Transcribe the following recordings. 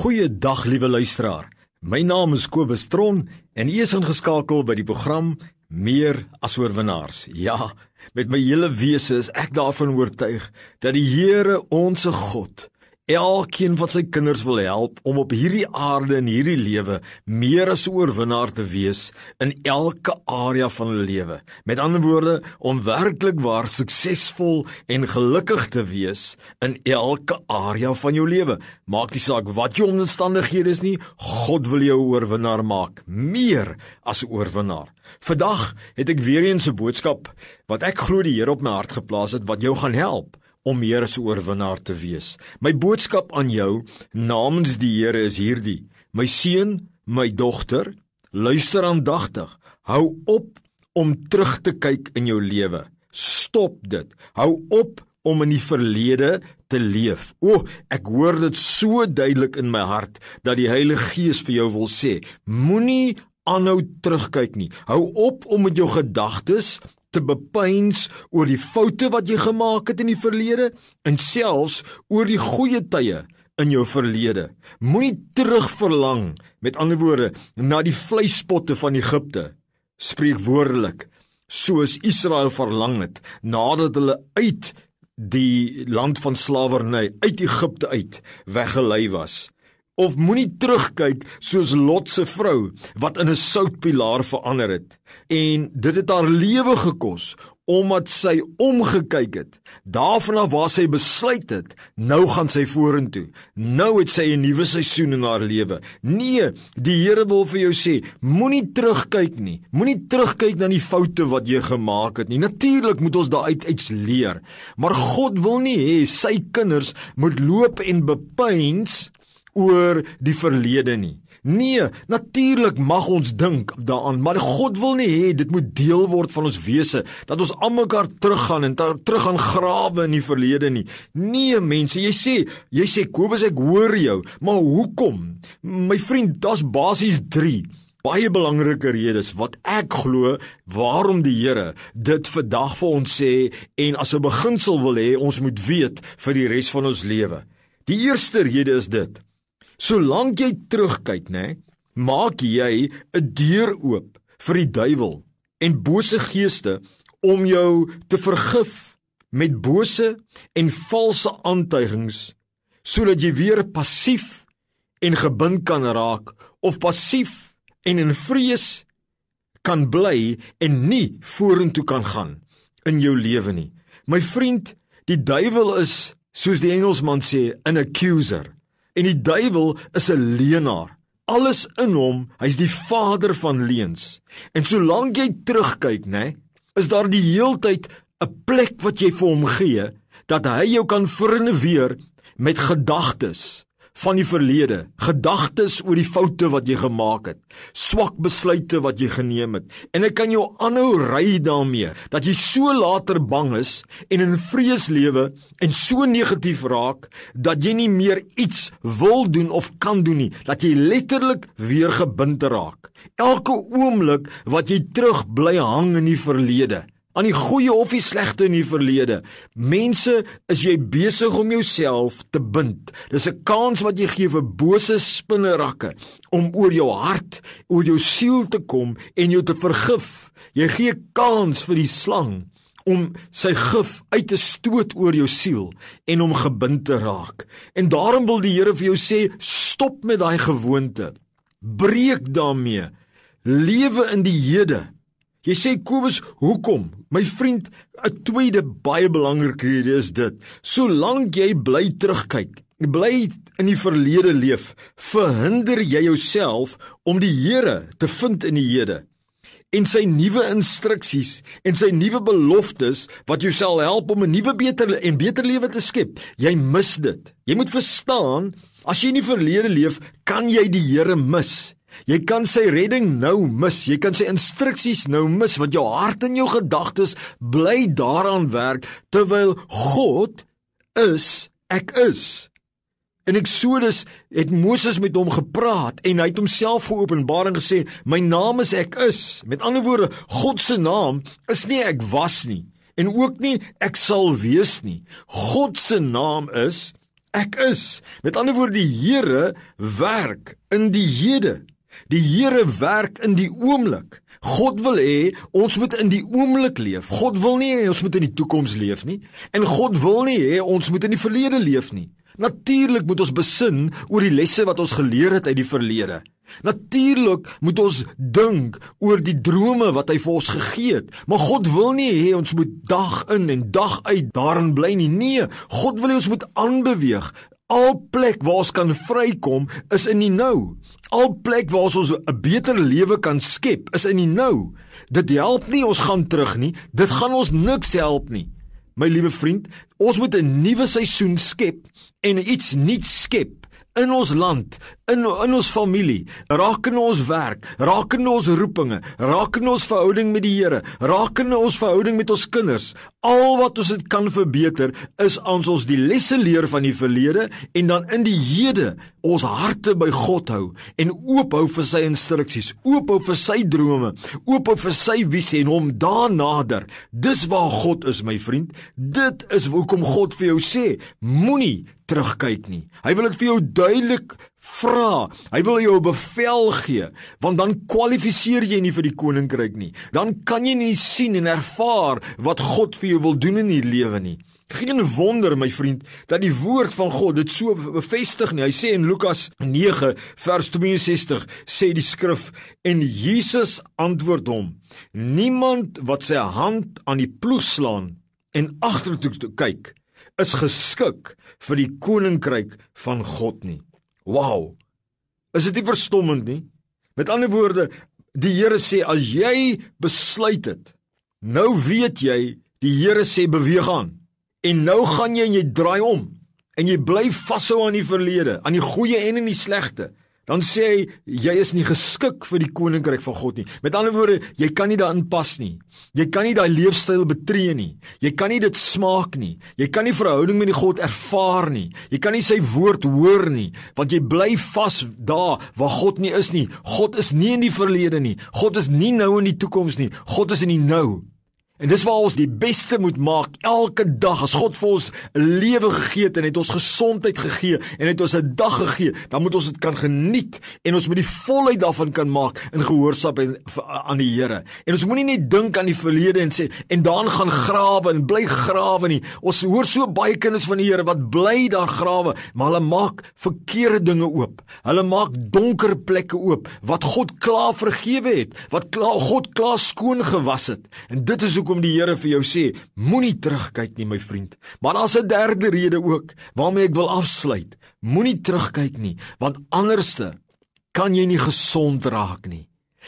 Goeiedag liewe luisteraar. My naam is Kobus Tron en u is ingeskakel by die program Meer as oorwinnaars. Ja, met my hele wese is ek daarvan oortuig dat die Here ons God elkeen van sy kinders wil help om op hierdie aarde en hierdie lewe meer as 'n oorwinnaar te wees in elke area van hulle lewe. Met ander woorde, om werklik waar suksesvol en gelukkig te wees in elke area van jou lewe. Maak nie saak wat jou omstandighede is nie, God wil jou 'n oorwinnaar maak, meer as 'n oorwinnaar. Vandag het ek weer eens 'n boodskap wat ek glo die Here op my hart geplaas het wat jou gaan help om as 'n oorwinnaar te wees. My boodskap aan jou namens die Here is hierdie: My seun, my dogter, luister aandagtig. Hou op om terug te kyk in jou lewe. Stop dit. Hou op om in die verlede te leef. O, ek hoor dit so duidelik in my hart dat die Heilige Gees vir jou wil sê: Moenie aanhou terugkyk nie. Hou op om met jou gedagtes te bepeins oor die foute wat jy gemaak het in die verlede en selfs oor die goeie tye in jou verlede. Moenie terugverlang met ander woorde na die vleispotte van Egipte. Spreek woordelik soos Israel verlang het nadat hulle uit die land van slawerny uit Egipte uit weggelei was of moenie terugkyk soos Lot se vrou wat in 'n soutpilaar verander het en dit het haar lewe gekos omdat sy omgekyk het. Daarvan af waar sy besluit het nou gaan sy vorentoe. Nou het sy 'n nuwe seisoen in haar lewe. Nee die Here wil vir jou sê moenie terugkyk nie. Moenie terugkyk na die foute wat jy gemaak het nie. Natuurlik moet ons daaruit iets leer. Maar God wil nie hê sy kinders moet loop en bepeins oor die verlede nie. Nee, natuurlik mag ons dink daaraan, maar God wil nie hê dit moet deel word van ons wese dat ons almekaar teruggaan en terug gaan grawe in die verlede nie. Nee, mense, jy sê, jy sê Kobus ek hoor jou, maar hoekom? My vriend, daar's basies 3 baie belangrike redes wat ek glo waarom die Here dit vandag vir ons sê en as 'n beginsel wil hê ons moet weet vir die res van ons lewe. Die eerste rede is dit Solank jy terugkyk, nê, maak jy 'n deur oop vir die duiwel en bose geeste om jou te vergif met bose en valse aantuigings sodat jy weer passief en gebind kan raak of passief en in vrees kan bly en nie vorentoe kan gaan in jou lewe nie. My vriend, die duiwel is soos die Engelsman sê 'n accuser en die duiwel is 'n leienaar. Alles in hom, hy's die vader van leuns. En solank jy terugkyk, nê, is daar die heeltyd 'n plek wat jy vir hom gee dat hy jou kan vernuweer met gedagtes van die verlede, gedagtes oor die foute wat jy gemaak het, swak besluite wat jy geneem het. En ek kan jou aanhou ry daarmee dat jy so later bang is en in vrees lewe en so negatief raak dat jy nie meer iets wil doen of kan doen nie, dat jy letterlik weer gebind raak. Elke oomblik wat jy terug bly hang in die verlede aan die goeie of die slegte in die verlede. Mense, is jy besig om jouself te bind? Dis 'n kans wat jy gee vir bose spinnerakke om oor jou hart, oor jou siel te kom en jou te vergif. Jy gee kans vir die slang om sy gif uit te stoot oor jou siel en om gebind te raak. En daarom wil die Here vir jou sê, stop met daai gewoonte. Breek daarmee. Lewe in die hede. Jy sê Kobus, hoekom? My vriend, 'n tweede baie belangrike rede is dit. Solank jy bly terugkyk, bly in die verlede leef, verhinder jy jouself om die Here te vind in die hede en sy nuwe instruksies en sy nuwe beloftes wat jou sal help om 'n nuwe beter en beter lewe te skep. Jy mis dit. Jy moet verstaan, as jy in die verlede leef, kan jy die Here mis. Jy kan sy redding nou mis. Jy kan sy instruksies nou mis want jou hart en jou gedagtes bly daaraan werk terwyl God is ek is. In Eksodus het Moses met hom gepraat en hy het homself geopenbaar en gesê: "My naam is ek is." Met ander woorde, God se naam is nie ek was nie en ook nie ek sal wees nie. God se naam is Ek is. Met ander woorde, die Here werk in die hede. Die Here werk in die oomblik. God wil hê ons moet in die oomblik leef. God wil nie hê ons moet in die toekoms leef nie. En God wil nie hê ons moet in die verlede leef nie. Natuurlik moet ons besin oor die lesse wat ons geleer het uit die verlede. Natuurlik moet ons dink oor die drome wat hy vir ons gegee het. Maar God wil nie hê ons moet dag in en dag uit daarin bly nie. Nee, God wil hê ons moet aanbeweeg. Al plek waar ons kan vrykom is in die nou. Al plek waar ons 'n beter lewe kan skep is in die nou. Dit help nie ons gaan terug nie. Dit gaan ons niks help nie. My liewe vriend, ons moet 'n nuwe seisoen skep en iets nuuts skep in ons land, in in ons familie, raak in ons werk, raak in ons roepinge, raak in ons verhouding met die Here, raak in ons verhouding met ons kinders. Al wat ons dit kan verbeter is ons ons die lesse leer van die verlede en dan in die hede ons harte by God hou en oop hou vir sy instruksies, oop hou vir sy drome, oop hou vir sy visie en hom daar nader. Dis waar God is, my vriend. Dit is hoekom God vir jou sê, moenie terugkyk nie. Hy wil dit vir jou duidelik vra. Hy wil jou 'n bevel gee, want dan kwalifiseer jy nie vir die koninkryk nie. Dan kan jy nie sien en ervaar wat God vir jou wil doen in hierdie lewe nie. Geen wonder my vriend dat die woord van God dit so bevestig nie. Hy sê in Lukas 9 vers 62 sê die skrif en Jesus antwoord hom: Niemand wat sy hand aan die ploeg slaan en agtertoe kyk is geskik vir die koninkryk van God nie. Wow. Is dit nie verstommend nie? Met ander woorde, die Here sê as jy besluit het, nou weet jy, die Here sê beweeg aan. En nou gaan jy en jy draai om en jy bly vashou aan die verlede, aan die goeie en in die slegte dan sê hy jy is nie geskik vir die koninkryk van God nie. Met ander woorde, jy kan nie daarin pas nie. Jy kan nie daai leefstyl betree nie. Jy kan nie dit smaak nie. Jy kan nie verhouding met die God ervaar nie. Jy kan nie sy woord hoor nie, want jy bly vas daar waar God nie is nie. God is nie in die verlede nie. God is nie nou in die toekoms nie. God is in die nou. En dis waar ons die beste moet maak elke dag. As God vir ons 'n lewe gegee het en het ons gesondheid gegee en het ons 'n dag gegee, dan moet ons dit kan geniet en ons moet die volheid daarvan kan maak in gehoorsaamheid aan die Here. En ons moenie net dink aan die verlede en sê en dan gaan grawe en bly grawe nie. Ons hoor so baie kinders van die Here wat bly daar grawe, maar hulle maak verkeerde dinge oop. Hulle maak donker plekke oop wat God klaar vergewe het, wat klaar God klaar skoon gewas het. En dit is hoe hoekom die Here vir jou sê, moenie terugkyk nie, my vriend. Maar daar's 'n derde rede ook waarmee ek wil afsluit. Moenie terugkyk nie, want anderste kan jy nie gesond raak nie.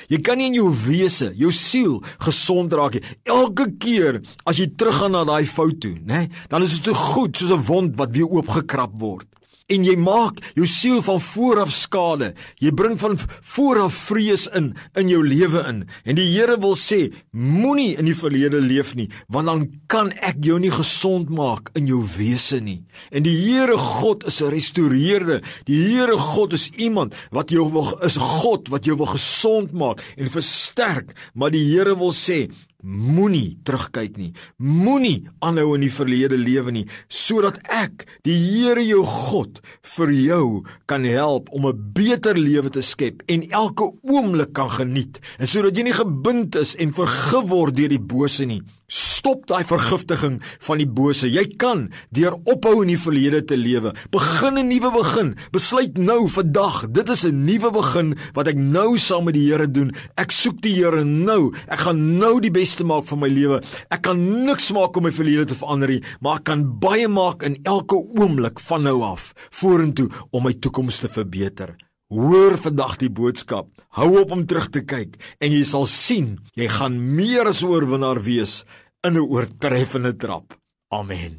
Jy kan nie in jou wese, jou siel gesond raak nie. Elke keer as jy teruggaan na daai fout toe, nê, dan is dit so goed soos 'n wond wat weer oopgekrap word en jy maak jou siel van vooraf skade. Jy bring van vooraf vrees in in jou lewe in. En die Here wil sê, moenie in die verlede leef nie, want dan kan ek jou nie gesond maak in jou wese nie. En die Here God is 'n restoreerder. Die Here God is iemand wat jou wil is God wat jou wil gesond maak en versterk. Maar die Here wil sê, Moenie terugkyk nie. Moenie aanhou in die verlede lewe nie, sodat ek, die Here jou God, vir jou kan help om 'n beter lewe te skep en elke oomblik kan geniet, en sodat jy nie gebind is en vergif word deur die bose nie. Stop daai vergiftiging van die bose. Jy kan deur ophou in die verlede te lewe, begin 'n nuwe begin. Besluit nou vandag, dit is 'n nuwe begin wat ek nou saam met die Here doen. Ek soek die Here nou. Ek gaan nou die beste maak van my lewe. Ek kan niks maak om my verlede te verander nie, maar ek kan baie maak in elke oomblik van nou af vorentoe om my toekoms te verbeter. Hoor vandag die boodskap. Hou op om terug te kyk en jy sal sien jy gaan meer as oorwinnaar wees in 'n oortreffende trap. Amen.